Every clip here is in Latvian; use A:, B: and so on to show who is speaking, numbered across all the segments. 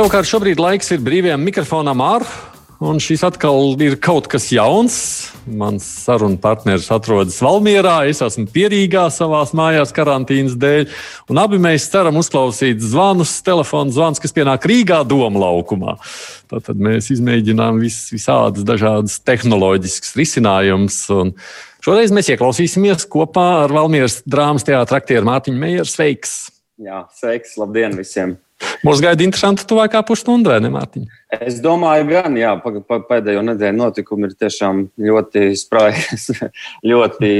A: Savukārt šobrīd laiks ir brīvajam mikrofonam ar. Un šis atkal ir kaut kas jauns. Mans sarunu partneris atrodas Valmjerā, es esmu pierīgā savā mājās karantīnas dēļ. Un abi mēs ceram uzklausīt zvanus, telefonu zvanus, kas pienāk Rīgā doma laukumā. Tad mēs izmēģinām vis, visādas dažādas tehnoloģiskas risinājumus. Šoreiz mēs ieklausīsimies kopā ar Valmjeras drāmas teātra aktieru Mārtiņu Meijeru. Sveiks!
B: Jā, sveiks, labdien visiem!
A: Mūs gaida interesanti tuvākā pusstunda, vai ne, Mārtiņa?
B: Es domāju, gan, jā, pēdējo nedēļu notikumi ir tiešām ļoti spraigi, ļoti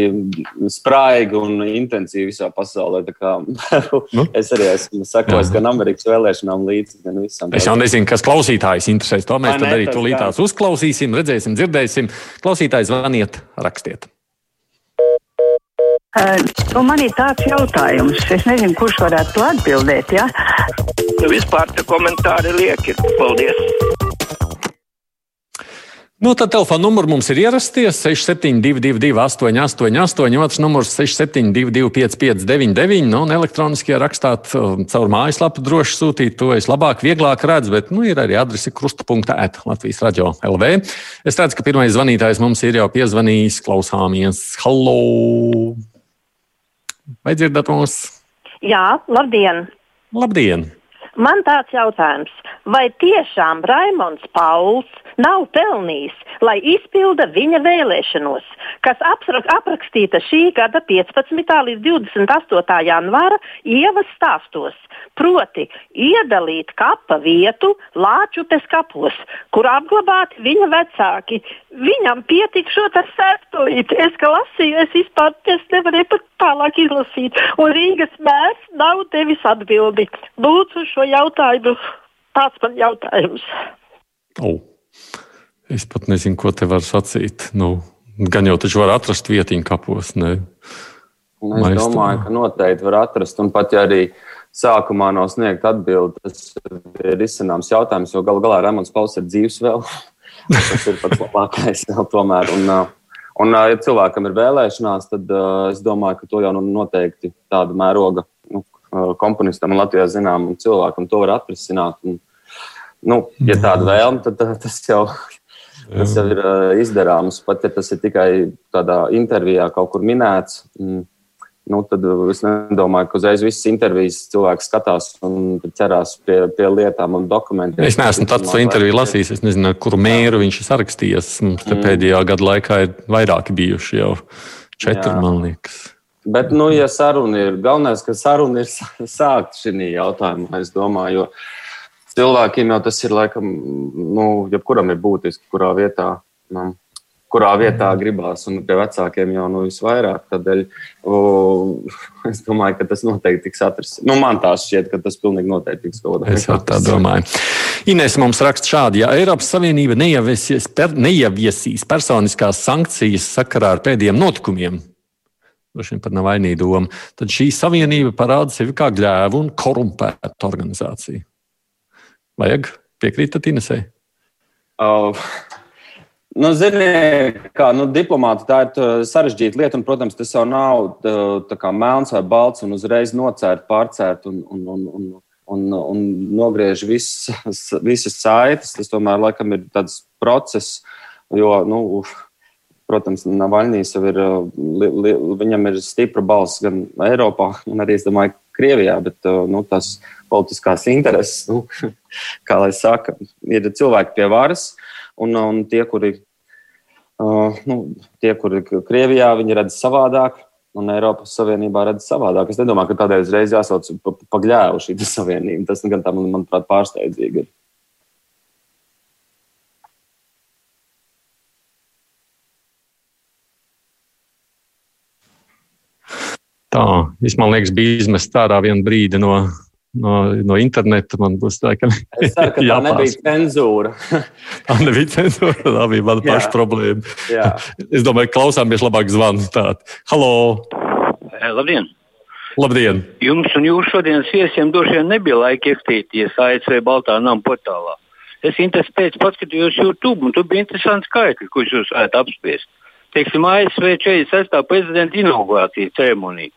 B: spraigi un intensīvi visā pasaulē. Kā, nu? es arī esmu sekojis gan Amerikas vēlēšanām līdzi, gan visam.
A: Es jau nezinu, kas klausītājs interesēs. To mēs tad arī tūlītās uzklausīsim, redzēsim, dzirdēsim. Klausītājs zvaniet, rakstiet.
C: Uh, nu man ir tāds jautājums, es nezinu, kurš varētu to atbildēt. Ja?
D: Nu, vispār tie komentāri lieki. Paldies!
A: Nu, tad telefona numurs mums ir ierasties 6722, 888, otrs numurs 672, 559, nu, un elektroniski rakstāt caur mājaslapu droši sūtīt. To es labāk, vieglāk redzu, bet nu, ir arī adrese krustapunkta at Latvijas radio LV. Es redzu, ka pirmais zvanītājs mums ir jau piezvanījis, klausāmies. Hallo! Vai dzirdat mūs?
E: Jā, labdien!
A: Labdien!
E: Man tāds jautājums, vai tiešām Raimons Pauls nav pelnījis, lai izpilda viņa vēlēšanos, kas aprakstīta šī gada 15. līdz 28. janvāra ievas stāstos? Proti, iedalīt kapa vietu Lāčupes kapos, kur apglabāti viņa vecāki. Viņam pietikšot ar septulīti. Es kā lasīju, es vispār es nevarēju pat tālāk izlasīt. Un Rīgas mērs nav devis atbildi. Lūdzu šo jautājumu. Tāds man jautājums.
A: Oh. Es pat nezinu, ko te var sacīt. Nu, gan jau taču var atrast vietiņu kapos. Ne?
B: Un es Maistamā. domāju, ka noteikti var atrast. Un pat ja arī uh, sākumā nav sniegt atbildi. Tas ir izcināms jautājums, jo galu galā Rēmons Pauls ir dzīves vēl. tas ir pats labākais vēl tomēr. Un, un, ja cilvēkam ir vēlēšanās, tad es domāju, ka to jau nu noteikti tāda mēroga nu, komponistam un Latvijā zināmam cilvēkam to var atrisināt. Un, nu, ja tāda vēlme, tad tas jau. Tas jau ir izdarāms, pat ja tas ir tikai tādā intervijā kaut kur minēts. Mm nu, tad es nedomāju, ka uzreiz visas intervijas cilvēks skatās un ķerās pie, pie lietām un dokumentiem.
A: Es neesmu tādu interviju lasījis. Es nezinu, kuru mēru viņš ir sarakstījis. Mums mm. pēdējā gada laikā ir vairāki bijuši jau četri, Jā. man liekas.
B: Bet, nu, ja saruna ir galvenais, ka saruna ir sākt šī jautājumā, es domāju, jo cilvēkiem jau tas ir laikam, nu, jebkuram ir būtiski, kurā vietā. Nu, kurā vietā gribās, un pie vecākiem jau nu, visvairāk. Tādēļ o, es domāju, ka tas noteikti tiks atrasts. Nu, man tā šķiet, ka tas pilnīgi noteikti tiks
A: veidā. Es tā domāju. Ines mums raksta šādi, ja Eiropas Savienība neieviesīs, per, neieviesīs personiskās sankcijas sakarā ar pēdējiem notikumiem, droši vien pat nav vainīga doma, tad šī savienība parāda sevi kā gļēvu un korumpētu organizāciju. Vajag piekrītat Inesai?
B: Uh. Nu, Ziniet, kā nu, diplomāti, tā ir sarežģīta lieta, un, protams, tas jau nav melns vai balts un uzreiz nocērt, pārcērt un, un, un, un, un, un nogriež visas, visas saites. Tas tomēr laikam ir tāds process, jo, nu, protams, Navaļnijas jau ir, li, li, viņam ir stipra balss gan Eiropā, gan arī, es domāju, Krievijā, bet nu, tas politiskās intereses, nu, kā lai saka, ir cilvēki pie varas. Un, un tie, kuri, uh, nu, tie, kuri Krievijā, redz savādāk, un Eiropas Savienībā redz savādāk. Es nedomāju, ka tādēļ uzreiz jāsauc pa, pa gļēvu šī savienība. Tas gan tā, manuprāt, pārsteidzīgi ir.
A: Tā, es man liekas, bija izmest ārā vienu brīdi no no, no interneta. Man būs tā, ka
B: es ceru, ka tā nebija cenzūra.
A: tā nebija cenzūra, tā bija mana paša problēma. Jā. Es domāju, ka klausāmies labāk zvanu. Tātad, halo!
D: Eh, labdien!
A: Labdien!
D: Jums un jūsu šodienas viesiem droši vien nebija laika ieskatīties ASV Baltā nama portālā. Es pēc paskatījos YouTube, un tur bija interesanti skaitļi, kurus jūs varētu apspriest. Teiksim, ASV 46. prezidenta inaugurācijas ceremonija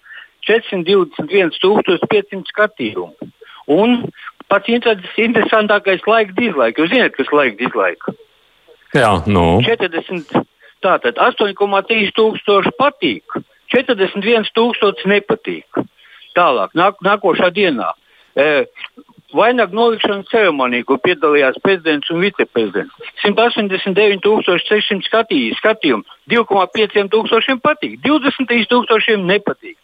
D: 421,500 skatījumu. Un pats interesantākais laika dizlaika. Jūs zināt, kas ir laika dizlaika?
A: Jā, nu.
D: 40, tātad 8,3 tūkstoši patīk, 41 tūkstoši nepatīk. Tālāk, nāk, nākošā dienā. E, Vainagu nolikšanas ceremonija, kur piedalījās prezidents un viceprezidents. 189,600 skatījumu, 2,5 tūkstošiem patīk, 23 tūkstošiem nepatīk.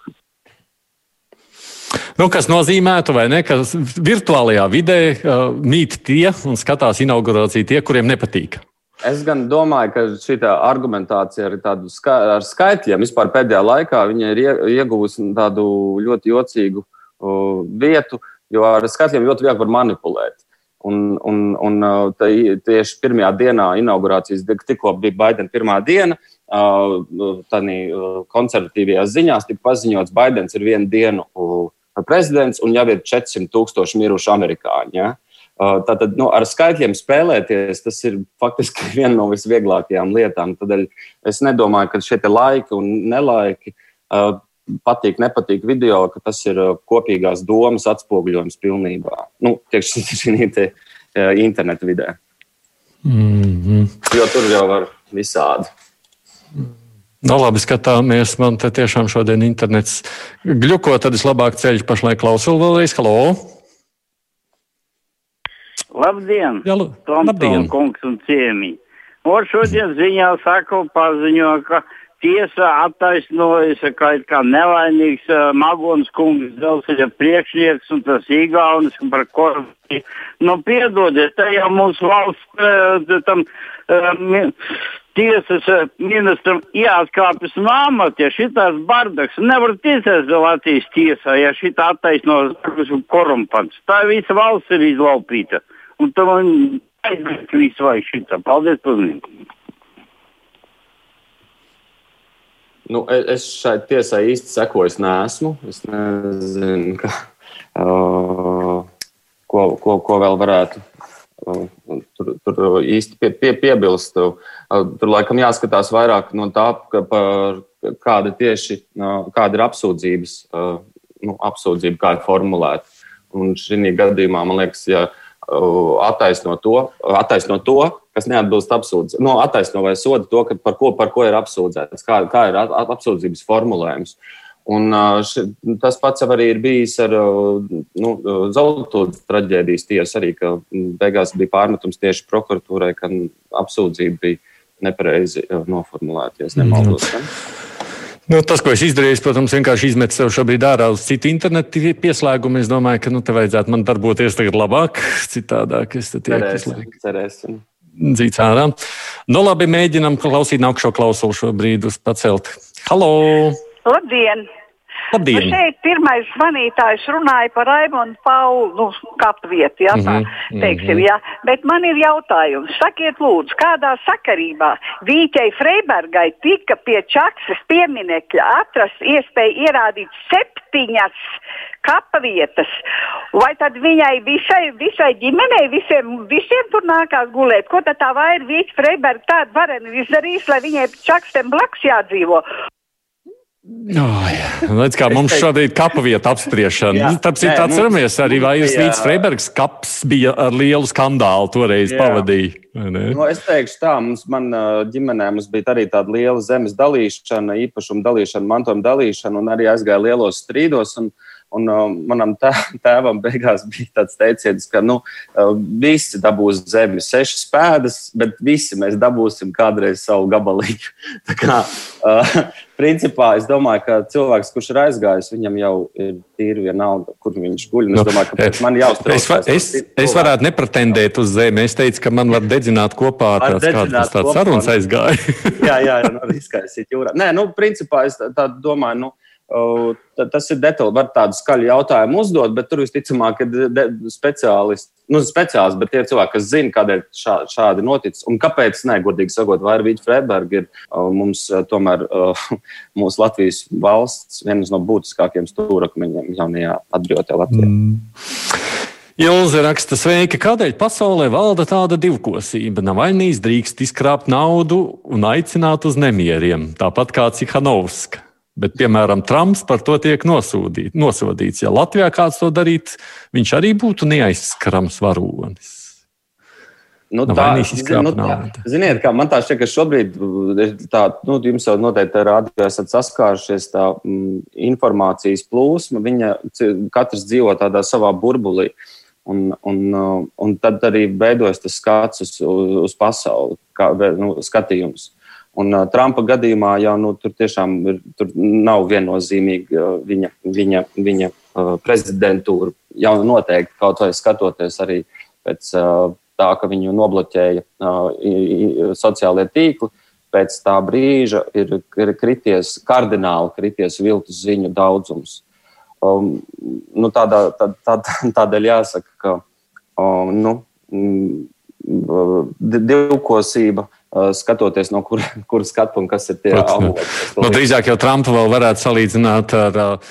A: Nu, kas nozīmētu, ne, ka virtuālajā vidē uh, mīt tie un skatās inaugurāciju tie, kuriem nepatīk.
B: Es gan domāju, ka šī argumentācija ar, ska ar skaitļiem vispār pēdējā laikā ir iegūusi tādu ļoti jocīgu uh, vietu, jo ar skaitļiem ļoti viegli var manipulēt. Un, un, un uh, tieši pirmajā dienā, inaugurācijas tikko bija Baidena pirmā diena, uh, tādā uh, konservatīvajās ziņās tika paziņots, ka Baidens ir vienu dienu prezidents un jau ir 400 tūkstoši miruši amerikāņi. Ja? Tātad nu, ar skaitļiem spēlēties, tas ir faktiski viena no visvieglākajām lietām. Tādēļ es nedomāju, ka šie laiki un nelaiki, patīk, nepatīk video, ka tas ir kopīgās domas atspoguļojums pilnībā. Nu, tieši šī te, interneta vidē. Mm -hmm. Jo tur jau var visādi.
A: Nu, labi, skatāmies. Man te tiešām šodien internets gļuko, tad es labāk ceļu pašlaik klausu vēlreiz. Halo!
F: Labdien!
A: Jā, labdien!
F: Kungs un ciemi! Un šodien ziņā saka paziņo, ka tiesa attaisnojas, ka ir kā nevainīgs uh, Magons kungs, dzelzceļa priekšnieks un tas īgaunis par korupciju. Nu, piedodiet, te jau mūsu valsts uh, tam. Uh, tiesas eh, ministram jāatkāpjas no amata, ja šitās bardaks nevar tiesēt Latvijas tiesā, ja šitā attaisno zagus un korumpants. Tā visa valsts ir izlaupīta. Un tam aizmirst visu vai šitā. Paldies par uzmanību.
B: Nu, e, es šai tiesai īsti sekojis nesmu. Es nezinu, ka, uh, ko, ko, ko vēl varētu tur, tur īsti pie, pie, piebilst. Tur laikam jāskatās vairāk no tā, ka par kāda tieši kāda ir apsūdzības, nu, apsūdzība, kā ir formulēta. Un šī gadījumā man liekas, ja attaisno to, attaisno to kas neatbilst apsūdzēšanai, no, attaisno vai soda to, par ko, par ko ir apsūdzēts, kā, kā ir apsūdzības formulējums. Uh, Un ši, tas pats arī ir bijis ar nu, Zeltūdas traģēdijas tiesu, arī, ka beigās bija pārmetums tieši prokuratūrai, ka apsūdzība bija nepareizi noformulēta, ja nemaldos. Mm.
A: Nu, tas, ko es izdarīju, protams, vienkārši izmetu sev šobrīd ārā uz citu internetu pieslēgumu. Es domāju, ka nu, te vajadzētu man darboties tagad labāk, citādāk es te tieku.
B: Cerēsim.
A: Dzīts ārā. Nu, labi, mēģinam klausīt nākamo klausulu šobrīd uz pacelt. Halo!
C: Labdien!
A: Labdien!
C: Nu šeit pirmais zvanītājs runāja par Raimonu Paulu nu, kapvietu, ja, tā, mm -hmm. teiksim, ja. bet man ir jautājums. Sakiet lūdzu, kādā sakarībā Vīķei Freibergai tika pie Čaksas pieminekļa atrast iespēju ierādīt septiņas kapavietas, vai tad viņai visai, visai ģimenei, visiem, visiem tur nākās gulēt? Ko tad tā vai ir Vīķa Freiberga tāda varena izdarījis, lai viņai Čaksam blakus jādzīvo?
A: Oh, Redz, kā mums šobrīd ir kapa vieta apspriešana. Tāpēc ir tāds ramies arī, vai jūs līdz Freibergs kaps bija ar lielu skandālu toreiz jā. pavadīja.
B: Nu, es teikšu tā, mums man ģimenē mums bija arī tāda liela zemes dalīšana, īpašuma dalīšana, mantojuma dalīšana un arī aizgāja lielos strīdos. Un, Un uh, manam tēvam beigās bija tāds teiciens, ka nu, uh, visi dabūs zemi, sešas pēdas, bet visi mēs dabūsim kādreiz savu gabaliņu. Tā kā, uh, principā es domāju, ka cilvēks, kurš ir aizgājis, viņam jau ir tīri vienalga, kur viņš guļ. Es
A: nu,
B: domāju, ka man jāuztrauc.
A: Es, es, es varētu nepretendēt uz zemi. Es teicu, ka man var dedzināt kopā ar kādas tādas sarunas aizgāja.
B: jā, jā, jā, nu, izkaisīt jūrā. Nē, nu, principā es tā, tā domāju. Nu, Tas ir detaļs, var tādu skaļu jautājumu uzdot, bet tur visticamāk ir speciālisti. Nu, speciālisti, bet tie cilvēki, kas zina, kādēļ šā, šādi noticis un kāpēc, ne, godīgi sakot, vai Vīķa Freiberga ir mums tomēr mūsu Latvijas valsts viens no būtiskākajiem stūrakmeņiem jaunajā atbrīvotā Latvijā. Mm.
A: Ilze raksta, sveiki, kādēļ pasaulē valda tāda divkosība? Navaļnīs drīkst izkrāpt naudu un aicināt uz nemieriem, tāpat kā Cihanovska. Bet, piemēram, Trumps par to tiek nosūdīt, nosodīts. Ja Latvijā kāds to darītu, viņš arī būtu neaizskarams varonis.
B: Nu, tā, zin, nu, tā, ziniet, kā man tā šķiet, ka šobrīd tā, nu, jums jau noteikti rādio esat saskārušies tā mm, informācijas plūsma. Viņa katrs dzīvo tādā savā burbulī. Un, un, un tad arī veidojas tas skats uz, uz pasauli, kā nu, skatījums. Un uh, Trumpa gadījumā jau nu, tur tiešām ir, tur nav viennozīmīga uh, viņa, viņa, viņa uh, prezidentūra. Jau noteikti kaut vai skatoties arī pēc uh, tā, ka viņu nobloķēja uh, sociālie tīkli. Pēc tā brīža ir, ir krities, kardināli krities viltus ziņu daudzums. Um, nu, tādā, tā, tā, tādēļ jāsaka, ka um, nu, divkosība, skatoties no kur, kur skatu un kas ir tie
A: avoti. Nu, drīzāk jau Trumpu vēl varētu salīdzināt ar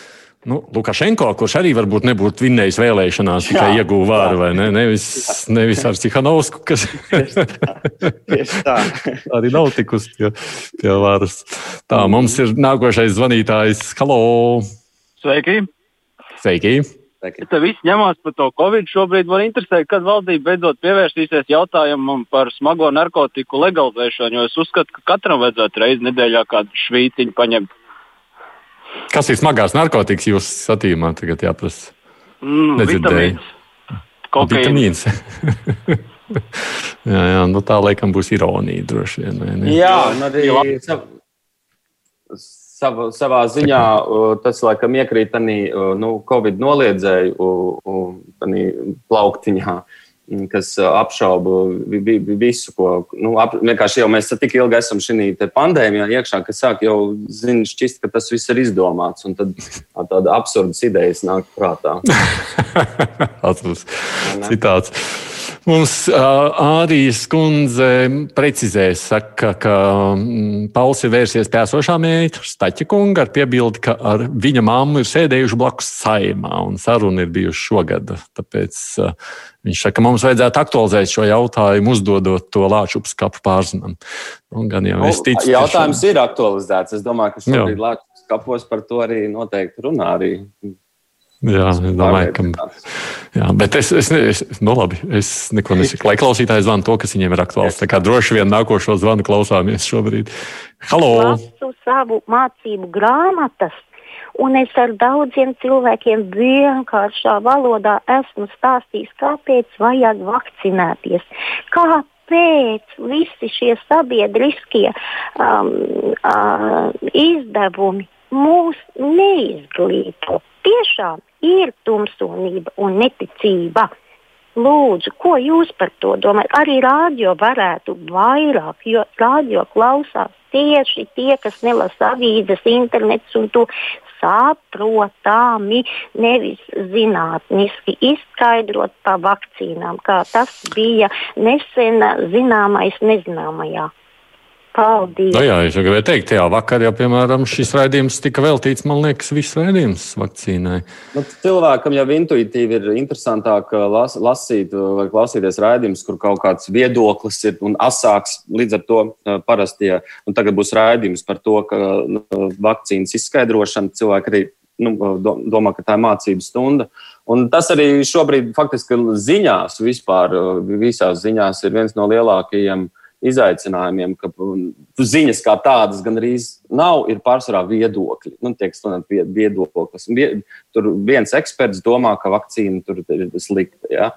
A: Nu, Lukašenko, kurš arī varbūt nebūtu vinnējis vēlēšanās, tikai ieguva vāru, vai ne? Nevis, nevis ar Cihanovsku, kas arī nav tikusi pie, pie varas. Tā, mums ir nākošais zvanītājs. Halo!
G: Sveiki!
A: Sveiki!
G: Ja te viss ņemās par to Covid, šobrīd man interesē, kad valdība beidzot pievērsīsies jautājumam par smago narkotiku legalizēšanu, jo es uzskatu, ka katram vajadzētu reizi nedēļā kādu švītiņu paņemt.
A: Kas ir smagās narkotikas jūsu skatījumā? Tagad jāprasa.
G: Mm, Nedzirdēju.
A: Vitamīns. jā, jā, nu tā laikam būs ironija droši vien. Vai
B: ne? Jā, un arī sav, sav, savā ziņā tas laikam iekrīt arī nu, Covid noliedzēju plauktiņā. Uh, kas apšauba visu, ko nu, ap, vienkārši jau mēs tik ilgi esam šajā pandēmijā iekšā, ka sāk jau zini, šķist, ka tas viss ir izdomāts. Un tad tāda absurdas idejas nāk prātā.
A: Atceros citāts. Mums uh, Ārijas kundze precizē, saka, ka mm, Pauls ir vērsies pie esošā meita, Staķa kunga, ar piebildi, ka ar viņa māmu ir sēdējuši blakus saimā, un saruna ir bijusi šogad. Tāpēc uh, viņš saka, ka mums vajadzētu aktualizēt šo jautājumu, uzdodot to Lāčupas kapu pārzinam.
B: Nu, gan jau es ticu. Jautājums ir aktualizēts. Es domāju, ka šobrīd Lāčupas kapos par to arī noteikti runā arī
A: Jā, es domāju, ka. Jā, bet es, es, es, nu labi, es neko nesaku. Lai klausītājs zvana to, kas viņiem ir aktuāls. Tā kā droši vien nākošo zvanu klausāmies šobrīd. Halo!
E: Lasu savu mācību grāmatas, un es ar daudziem cilvēkiem vienkāršā valodā esmu stāstījis, kāpēc vajag vakcinēties. Kāpēc visi šie sabiedriskie um, uh, izdevumi mūs neizglīto? Tiešām ir tumsonība un neticība. Lūdzu, ko jūs par to domājat? Arī rādio varētu vairāk, jo rādio klausās tieši tie, kas nelasa avīzes, internets un to saprotami, nevis zinātniski izskaidrot par vakcīnām, kā tas bija nesen zināmais nezināmajā. Paldies!
A: Nu, jā, es jau gribēju teikt, jā, vakar jau, piemēram, šis raidījums tika veltīts, man liekas, viss raidījums vakcīnai.
B: Nu, cilvēkam jau intuitīvi ir interesantāk uh, las, lasīt uh, vai klausīties raidījumus, kur kaut kāds viedoklis ir un asāks līdz ar to uh, parastie. Un tagad būs raidījums par to, ka nu, vakcīnas izskaidrošana cilvēki arī nu, domā, ka tā ir mācību stunda. Un tas arī šobrīd faktiski ziņās, vispār visās ziņās, ir viens no lielākajiem izaicinājumiem, ka ziņas kā tādas gan arī nav, ir pārsvarā viedokļi. Nu, tiek studenti viedoklis. Tur viens eksperts domā, ka vakcīna tur ir slikta. Ja?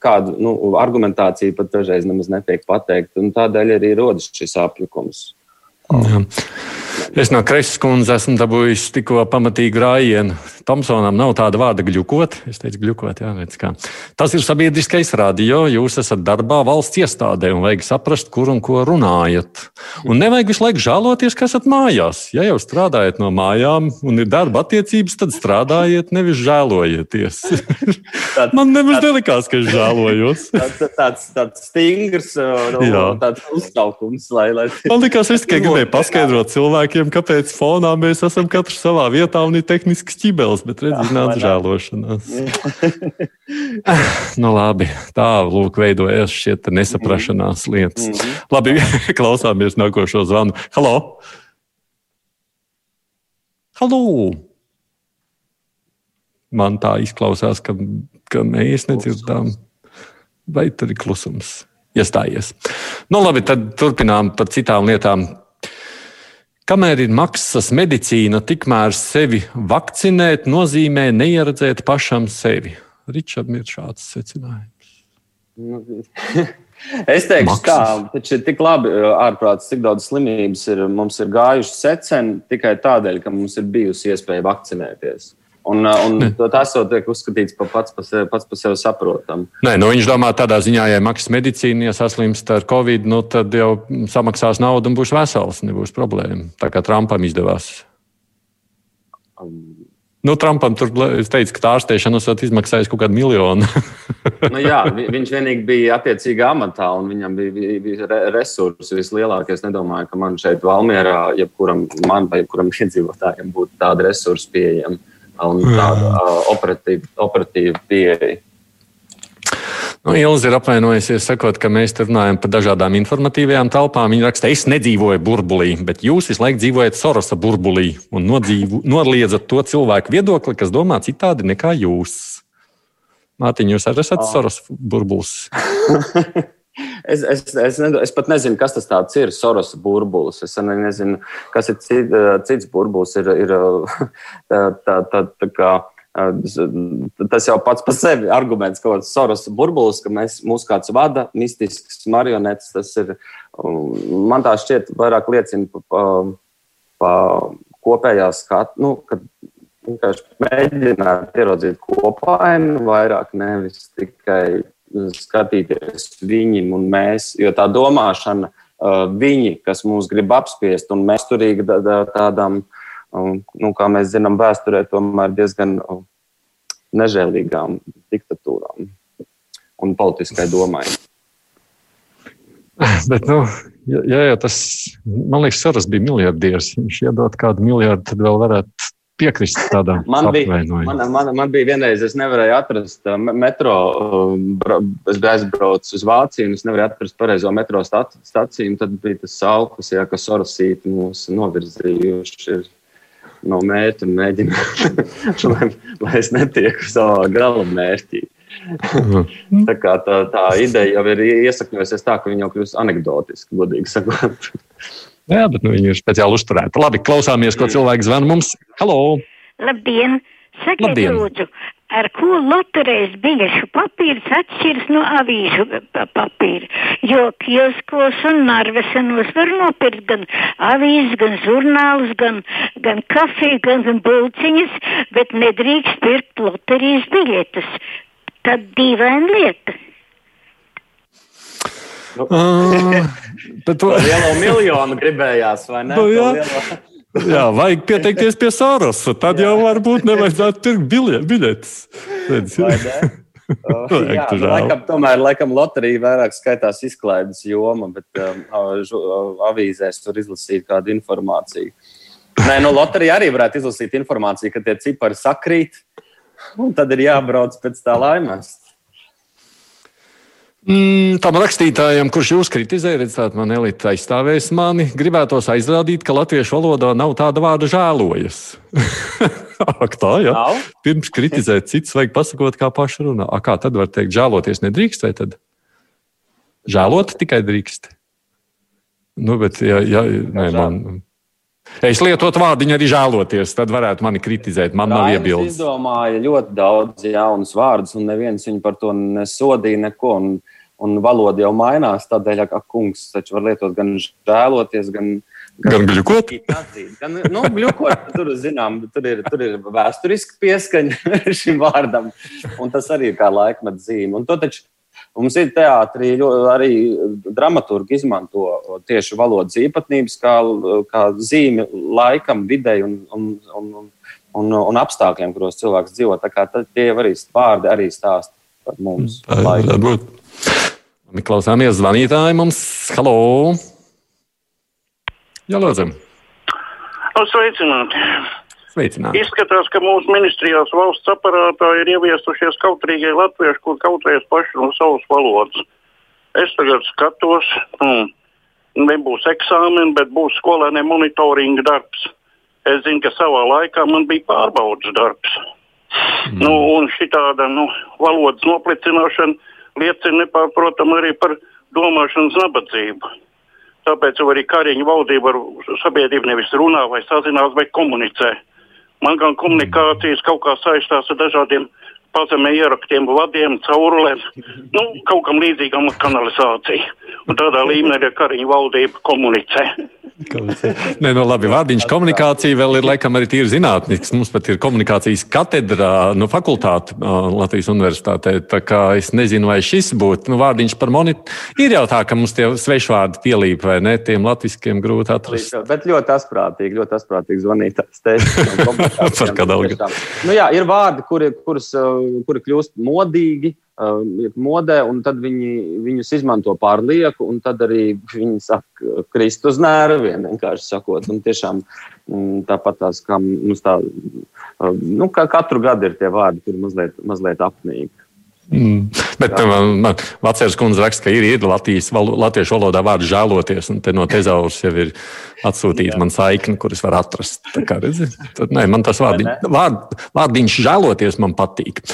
B: Kādu nu, argumentāciju pat dažreiz nemaz netiek pateikt, un tādēļ arī rodas šis apjukums.
A: Jā. Es no Kreisas kundzes esmu dabūjis tikko pamatīgu rājienu. Tomsonam nav tāda vārda gļukot. Es teicu, gļukot, jā, redz kā. Tas ir sabiedriskais radio. Jūs esat darbā valsts iestādē un vajag saprast, kur un ko runājat. Un nevajag visu laiku žēloties, ka esat mājās. Ja jau strādājat no mājām un ir darba attiecības, tad strādājiet, nevis žēlojieties. Tāds, Man nemaz nelikās, ka es žēlojos.
B: tāds, tāds, tāds stingrs nu, tāds uztraukums. Lai, lai...
A: Man likās, es tikai gribēju paskaidrot cilvēkiem, kāpēc fonā mēs esam katrs savā vietā un ir tehnisks ķibels, bet redziet, nāca žēlošanās. nu, labi, tā lūk, veidojas šie nesaprašanās lietas. Mm -hmm. Labi, klausāmies nākošo zvanu. Halo! Halo! Man tā izklausās, ka, ka mēs nedzirdām, vai tur ir klusums iestājies. Nu, labi, tad turpinām par citām lietām. Kamēr ir maksas medicīna, tikmēr sevi vakcinēt nozīmē neieredzēt pašam sevi. Ričardam ir šāds secinājums.
B: Nu, es teikšu, ka taču ir tik labi ārprāts, cik daudz slimības ir, mums ir gājušas secen tikai tādēļ, ka mums ir bijusi iespēja vakcinēties. Un, uh, un tas jau tiek uzskatīts par pats par sevi, pats par sevi saprotamu.
A: Nē, nu viņš domā tādā ziņā, ja maksas medicīna, ja saslimst ar covid, nu, tad jau samaksās naudu un būs vesels, nebūs problēma. Tā kā Trumpam izdevās. Um. Nu, Trumpam tur teica, ka tā ārstēšana esat izmaksājusi kaut kādu miljonu.
B: nu, jā, viņš vienīgi bija attiecīgā amatā, un viņam bija, bija, bija resursi vislielākie. Es nedomāju, ka man šeit, Valmjerā, jebkuram, man vai jebkuram iedzīvotājam būtu tādi resursi pieejami un tāda uh, operatīva, operatīva pieeja.
A: Nu, Ilza ir apvainojusies, sakot, ka mēs runājam par dažādām informatīvajām telpām. Viņa raksta, es nedzīvoju burbulī, bet jūs visu laiku dzīvojat Sorosa burbulī un nodzīvo, noliedzat to cilvēku viedokli, kas domā citādi nekā jūs. Mātiņ, jūs arī esat oh. Soros burbulis.
B: Es, es, es, ne, es pat nezinu, kas tas ir. Soros burbulis. Es nezinu, kas ir cit, cits burbulis. Ir, ir tā, tā, tā, tā kā, tas jau pats par sevi arguments, ka Soros burbulis, ka mēs, mūs kāds vada, mistisks marionetes. Tas ir, man tā šķiet, vairāk liecina par pa, pa kopējā skatu. Nu, kad, vienkārši mēģināt ieraudzīt kopāinu, vairāk nevis tikai skatīties viņiem un mēs, jo tā domāšana, uh, viņi, kas mūs grib apspiest, un mēs turīgi tādām, um, nu, kā mēs zinām, vēsturē tomēr diezgan uh, nežēlīgām diktatūrām un politiskai domai.
A: Bet, nu, ja, ja tas, man liekas, Soros bija miljardieris, viņš iedod kādu miljardu, tad vēl varētu piekrist tādam
B: man bija, man, man, man bija vienreiz, es nevarēju atrast uh, metro, uh, es biju aizbraucis uz Vāciju, un es nevarēju atrast pareizo metro staciju, tad bija tas saukas, jā, kas orasīti mūs novirzījuši no mērķa mēģināt, lai, lai es netieku savā gala mērķī. Tā, kā tā, tā ideja jau ir iesakņojusies tā, ka viņa jau kļūst anekdotiski, godīgi sakot.
A: Jā, bet nu, viņi ir speciāli uzturēti. Labi, klausāmies, ko cilvēks zvana mums. Halo!
H: Labdien! Sakiet, Labdien. lūdzu, ar ko loterēs biļešu papīrs atšķiras no avīžu papīra? Jo kioskos un narvesenos var nopirkt gan avīzes, gan žurnālus, gan, gan kafiju, gan, gan bulciņas, bet nedrīkst pirkt loterijas biļetes. Tad dīvaina lieta.
B: Nu, uh, to lielo miljonu gribējās, vai ne? Nu,
A: jā. jā, vajag pieteikties pie Sārosa. Tad jā. jau varbūt nevajadzētu pirkt biļetes.
B: Uh, jā, laikam, tomēr laikam, loterija vairāk skaitās izklaides joma, bet um, avīzēs tur izlasīt kādu informāciju. Nē, no nu, loterija arī varētu izlasīt informāciju, ka tie cipari sakrīt, un tad ir jābrauc pēc tā laimēs.
A: Mm, tam rakstītājam, kurš jūs kritizē, redzēt, man elite aizstāvēs mani, gribētos aizrādīt, ka latviešu valodā nav tāda vārda žēlojas. Ak, tā, jā. Nav? Pirms kritizēt citus, vajag pasakot, kā paši runā. A, kā tad var teikt, žēloties nedrīkst, vai tad? Žēlot tikai drīkst. Nu, bet, ja, ja, nē, man, Es lietotu vārdiņu arī žēloties, tad varētu mani kritizēt. Man nav iebildes.
B: Es izdomāju ļoti daudz jaunus vārdus, un neviens viņu par to nesodīja neko. Un, un valoda jau mainās. Tādēļ, ka kungs taču var lietot gan žēloties, gan.
A: Gan, gluķot.
B: Gan, nu, gluķot tur, zinām, tur, ir, tur ir vēsturiski pieskaņa šim vārdam, un tas arī ir kā laikmeta zīme. Un to taču Mums ir teātrī arī dramaturgi izmanto tieši valodas īpatnības kā, kā zīmi laikam, videi un, un, un, un, un apstākļiem, kuros cilvēks dzīvo. Tie arī vārdi arī stāsta par mums.
A: Varbūt. Klausāmies zvanītāji mums. Halo! Jā, lūdzu!
I: Sveicināti!
A: Sveicināti.
I: Izskatās, ka mūsu ministrijās valsts aparātā ir ieviesušies kautrīgie latvieši, kur kautrējas paši no savas valodas. Es tagad skatos, hmm, nebūs eksāmeni, bet būs skolēniem monitoringa darbs. Es zinu, ka savā laikā man bija pārbaudas darbs. Mm. Nu, un šī tāda nu, valodas noplicināšana liecina nepārprotami arī par domāšanas nabadzību. Tāpēc arī Kariņa valdība ar sabiedrību nevis runā vai sazinās, bet komunicē. Man gan komunikācijas kaut kā saistās ar dažādiem pazemē ieraktiem vadiem, caurulēm, nu, kaut kam līdzīgam kanalizācija. Un tādā līmenī arī Kariņa valdība komunicē.
A: Nē, no nu, labi, vārdiņš komunikācija vēl ir laikam arī tīri zinātnisks. Mums pat ir komunikācijas katedrā, no fakultāte Latvijas universitātē. Tā kā es nezinu, vai šis būtu, nu, vārdiņš par monitoru. Ir jau tā, ka mums tie svešvārdi pielīp, vai ne, tiem latviskiem grūti atrast.
B: Bet ļoti asprātīgi, ļoti asprātīgi zvanīt.
A: par kādu algu.
B: Nu jā, ir vārdi, kuri, kurus, kuri kļūst modīgi Uh, modē, un tad viņi viņus izmanto pārlieku, un tad arī viņi sāk krist uz nerviem, vienkārši sakot. Un tiešām mm, tāpat tās, kā mums tā, uh, nu, kā katru gadu ir tie vārdi, kuri mazliet, mazliet apnīgi.
A: Mm. Bet man, man Vācijas kundze raksta, ka ir, ir Latvijas, latviešu valodā vārds žēloties, un te no tezauras jau ir atsūtīta man saikne, kuras var atrast. Tā kā, redzi, tad, nē, man tas vārdi, vārd, vārdiņš žēloties man patīk.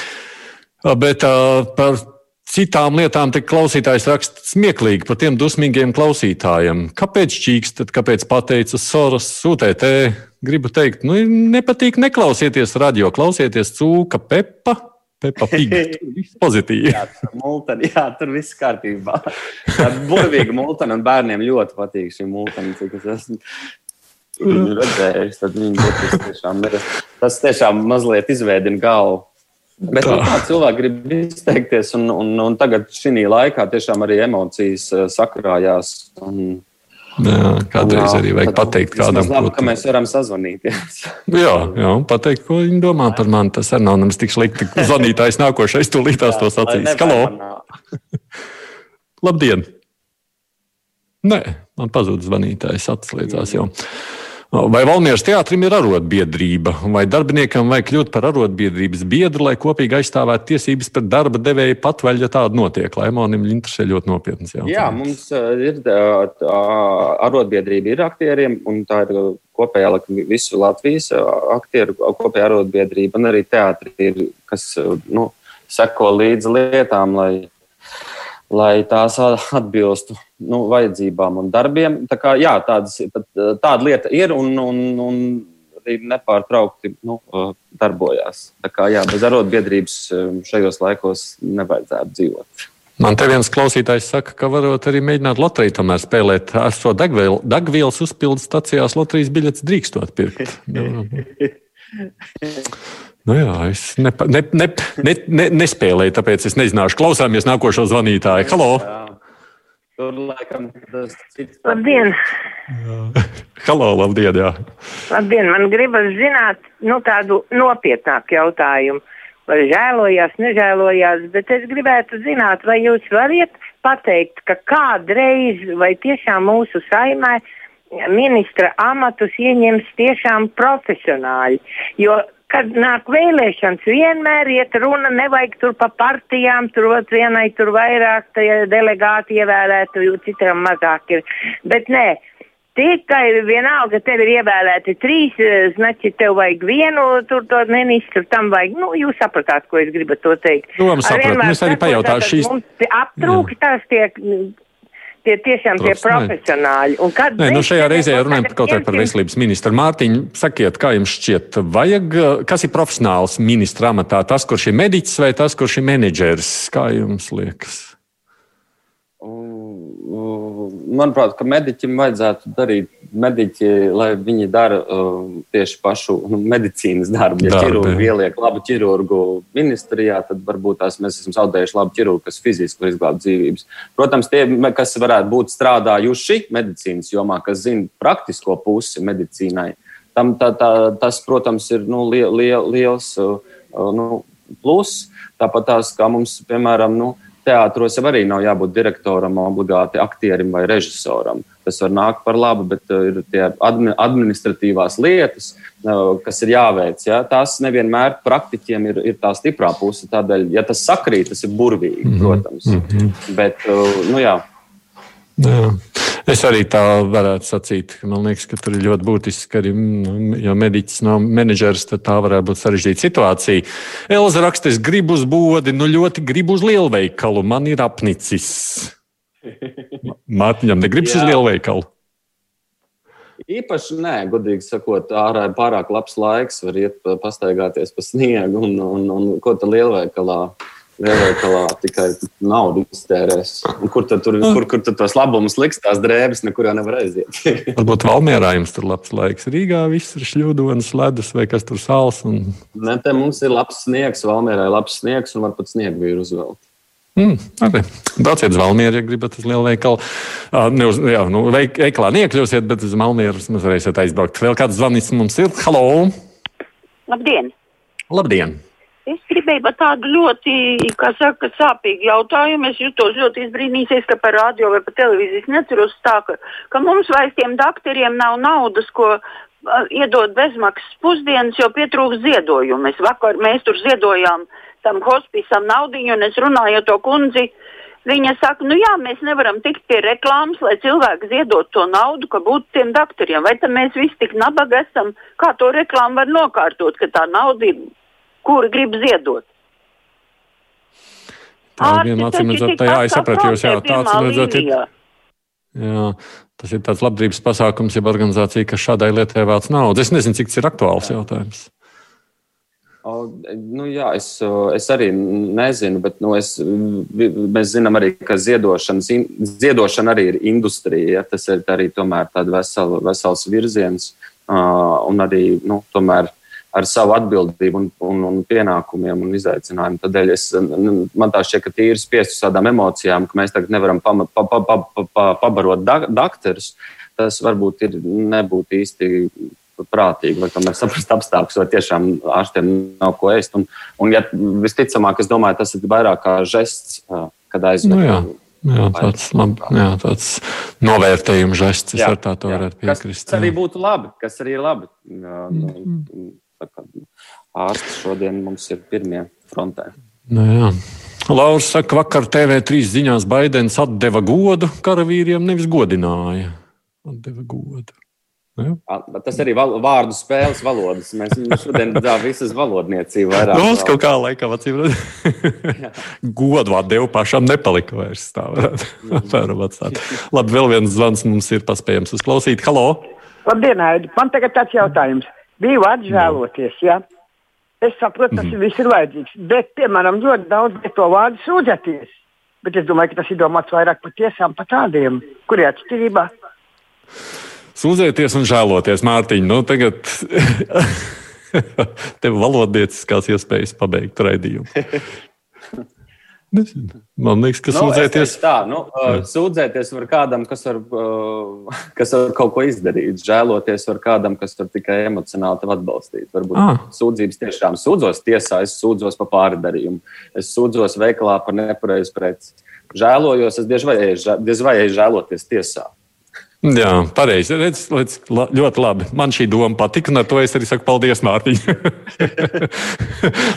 A: Bet uh, par citām lietām te klausītājs raksta smieklīgi par tiem dusmīgiem klausītājiem. Kāpēc čīkstat, kāpēc pateica Soros sūtēt? Gribu teikt, nu, nepatīk neklausieties radio, klausieties cūka, pepa. Pepa Pigga. Viss pozitīvi.
B: jā, tur, multani, jā, tur viss kārtībā. Tā burvīga multana un bērniem ļoti patīk šī multana. Cik es esmu viņu redzējis, tad viņi tiešām ir. Tas tiešām mazliet izveidina galvu. Bet tā. Nu, tā cilvēki grib izteikties, un, un, un tagad šī laikā tiešām arī emocijas eh, sakrājās. Un,
A: jā, kādreiz arī vajag pateikt kādam,
B: labi, ka mēs varam sazvanīties.
A: jā, jā, pateikt, ko viņi domā par mani. Tas arī nav nemaz tik slikti. Zvanītājs nākošais tūlītās to sacīs. Halo! Labdien! Nē, man pazuda zvanītājs, atslēdzās jau. Mm. Vai Valmieras teātrim ir arotbiedrība, vai darbiniekam vajag kļūt par arotbiedrības biedru, lai kopīgi aizstāvētu tiesības pret darba devēju patvaļ, ja tāda notiek? Lai Monim interesē ļoti nopietnas jautājums.
B: Jā, mums ir arotbiedrība ir aktieriem, un tā ir kopējā visu Latvijas aktieru kopējā arotbiedrība, un arī teātri ir, kas nu, seko līdzi lietām, lai lai tās atbilstu nu, vajadzībām un darbiem. Tā kā, jā, tādas, tāda lieta ir un, un, un arī nepārtraukti nu, darbojās. Tā kā jā, bez arotbiedrības šajos laikos nevajadzētu dzīvot.
A: Man te viens klausītājs saka, ka varot arī mēģināt loteriju tomēr spēlēt. Ar šo degvielu, degvielas uzpildes stacijās loterijas biļetes drīkstot pirkt. Nu jā, es ne, ne, ne, ne, ne, nespēlēju, tāpēc es nezināšu. Klausāmies nākošo zvanītāju. Halo!
B: Tur laikam tas cits.
E: Labdien!
A: Halo, labdien! Jā.
E: Labdien! Man gribas zināt nu, tādu nopietnāku jautājumu. Vai žēlojās, nežēlojās, bet es gribētu zināt, vai jūs varat pateikt, ka kādreiz vai tiešām mūsu saimē ministra amatus ieņems tiešām profesionāļi. Jo kad nāk vēlēšanas, vienmēr iet runa, nevajag tur pa partijām, tur vienai tur vairāk delegāti ievēlētu, citām mazāk ir. Bet nē. Tikai vienalga, tev ir ievēlēti trīs, znači tev vajag vienu tur to ministru, tam vajag, nu, jūs sapratāt, ko es gribu to teikt.
A: Nu, sapratu, es arī pajautāšu šīs.
E: Mums aptrūkstās tie tie tiešām tie profesionāļi.
A: Nē, nu šajā reizē runājam kaut kā par veselības ministru. Mārtiņ, sakiet, kā jums šķiet, vajag, kas ir profesionāls ministra amatā? Tas, kurš ir mediķis vai tas, kurš ir menedžers? Kā jums liekas?
B: Manuprāt, ka mediķim vajadzētu darīt mediķi, lai viņi dara uh, tieši pašu nu, medicīnas darbu. Ja ķirurgi ieliek labu ķirurgu ministrijā, tad varbūt tās mēs esam zaudējuši labu ķirurgu, kas fiziski var izglābt dzīvības. Protams, tie, kas varētu būt strādājuši medicīnas jomā, kas zina praktisko pusi medicīnai, tam, tā, tā, tas, protams, ir nu, liel, liel, liels uh, nu, pluss. Tāpat tās, kā mums, piemēram, nu, teātros jau arī nav jābūt direktoram, obligāti aktierim vai režisoram. Tas var nākt par labu, bet uh, ir tie administratīvās lietas, uh, kas ir jāveic. Ja? Tās nevienmēr praktiķiem ir, ir tā stiprā puse. Tādēļ, ja tas sakrīt, tas ir burvīgi, mhm. protams. Mm -hmm. Bet, uh, nu jā.
A: Jā. Es arī tā varētu sacīt. Man liekas, ka tur ir ļoti būtiski, ka arī, mm, ja mediķis nav menedžers, tad tā varētu būt sarežģīta situācija. Elza raksta, es gribu uz bodi, nu ļoti gribu uz lielveikalu, man ir apnicis. Mārtiņam negribas uz lielveikalu.
B: Īpaši nē, godīgi sakot, ārā ir pārāk labs laiks, var iet pastaigāties pa sniegu un, un, un ko tā lielveikalā Lielveikalā tikai naudu iztērēs. Un kur tad tur, kur, kur tad tos labumus liks, tās drēbes, nekur jau nevar aiziet.
A: Varbūt Valmjerā jums tur labs laiks. Rīgā viss ir šļūdonis, ledus vai kas tur sāls. Un...
B: Ne, te mums ir labs sniegs, Valmjerā ir labs sniegs un varbūt sniegu vīru uzvēl.
A: Mm, arī. Brauciet uz Valmieru, ja gribat uz lielu veikalu. Uh, ne uz, jā, nu, veikalā neiekļūsiet, bet uz Valmieru mēs varēsiet aizbraukt. Vēl kāds zvanīs mums ir? Halo!
J: Labdien!
A: Labdien!
J: Es gribēju pat tādu ļoti, kā saka, sāpīgu jautājumu. Es jutos ļoti izbrīnījies, ka par radio vai par televīzijas neceros tā, ka, ka mums vairs tiem doktoriem nav naudas, ko iedot bezmaksas pusdienas, jo pietrūks ziedojumu. Mēs vakar, mēs tur ziedojām tam hospisam naudiņu, un es runāju to kundzi. Viņa saka, nu jā, mēs nevaram tikt pie reklāmas, lai cilvēki ziedot to naudu, ka būtu tiem doktoriem. Vai tad mēs visi tik nabagi esam, kā to reklāmu var nokārtot, ka tā nauda ir kuri grib ziedot.
A: Tā ir viena acīm redzot, jā, es sapratu, jūs jā, tāds redzot. Jā, tas ir tāds labdarības pasākums, jeb organizācija, kas šādai lietai vāc naudu. Es nezinu, cik tas ir aktuāls jautājums.
B: O, nu, jā, es, es arī nezinu, bet nu, es, mēs zinām arī, ka ziedošana arī ir industrija. Ja? Tas ir arī tāds vesel, vesels virziens. Uh, un arī nu, tomēr ar savu atbildību un, un, un pienākumiem un izaicinājumiem. Tādēļ es, man tā šķiet, ka tīri spiest uz tādām emocijām, ka mēs tagad nevaram pama, pa, pa, pa, pa, pa, pabarot dakterus. Tas varbūt ir, nebūtu īsti prātīgi, vai tomēr saprast apstākļus, vai tiešām ārstiem nav ko ēst. Un, un ja, visticamāk, es domāju, tas ir vairāk kā žests, kad aizved.
A: Nu, jā. Jā, tāds, lab, jā, tāds novērtējuma žests, es ar tā to varētu piekrist.
B: Tas arī būtu labi, kas arī ir labi. Jā, nu, mm. Ārsti šodien mums ir pirmie frontē.
A: Nu, jā. Lauris saka, vakar TV3 ziņās Baidens atdeva godu karavīriem, nevis godināja. Atdeva godu.
B: Ja? Tas arī val, vārdu spēles valodas. Mēs šodien redzam visas valodniecību. Vairāk,
A: Mums kaut kā laikam acīm godu atdevu pašam nepalika vairs. Tā varētu būt. Labi, vēl viens zvans mums ir paspējams uzklausīt. Halo!
K: Labdien, Aidi! Man tagad tāds jautājums divi atžēloties. Ja? Es saprotu, tas mm. viss ir vajadzīgs. Bet, piemēram, ļoti daudz to vārdu sūdzēties. Bet es domāju, ka tas ir domāts vairāk par tiesām, par tādiem, kuriem atšķirībā.
A: Sūdzēties un žēloties, Mārtiņ. Nu, tagad tev valodnieciskās iespējas pabeigt raidījumu. Man liekas, ka nu, sūdzēties.
B: Tā, nu, uh, sūdzēties var kādam, kas var, kas var kaut ko izdarīt. Žēloties var kādam, kas var tikai emocionāli tevi atbalstīt. Varbūt ah. sūdzības tiešām sūdzos tiesā, es sūdzos par pārdarījumu. Es sūdzos veikalā par nepareizu preci. Žēlojos, es diez vai, diez vai žēloties tiesā.
A: Jā, pareizi. Redz, redz, ļoti labi. Man šī doma patika, un ar to es arī saku paldies Mārtiņš.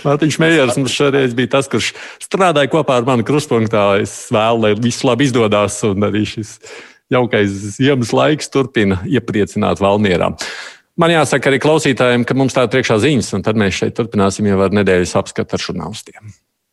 A: Mārtiņš Meijers mums šoreiz bija tas, kurš strādāja kopā ar mani krustpunktā. Es vēlu, lai viss labi izdodas, un arī šis jaukais ziemas laiks turpina iepriecināt Valmierā. Man jāsaka arī klausītājiem, ka mums tā ir priekšā ziņas, un tad mēs šeit turpināsim jau ar nedēļas apskatu ar žurnālistiem.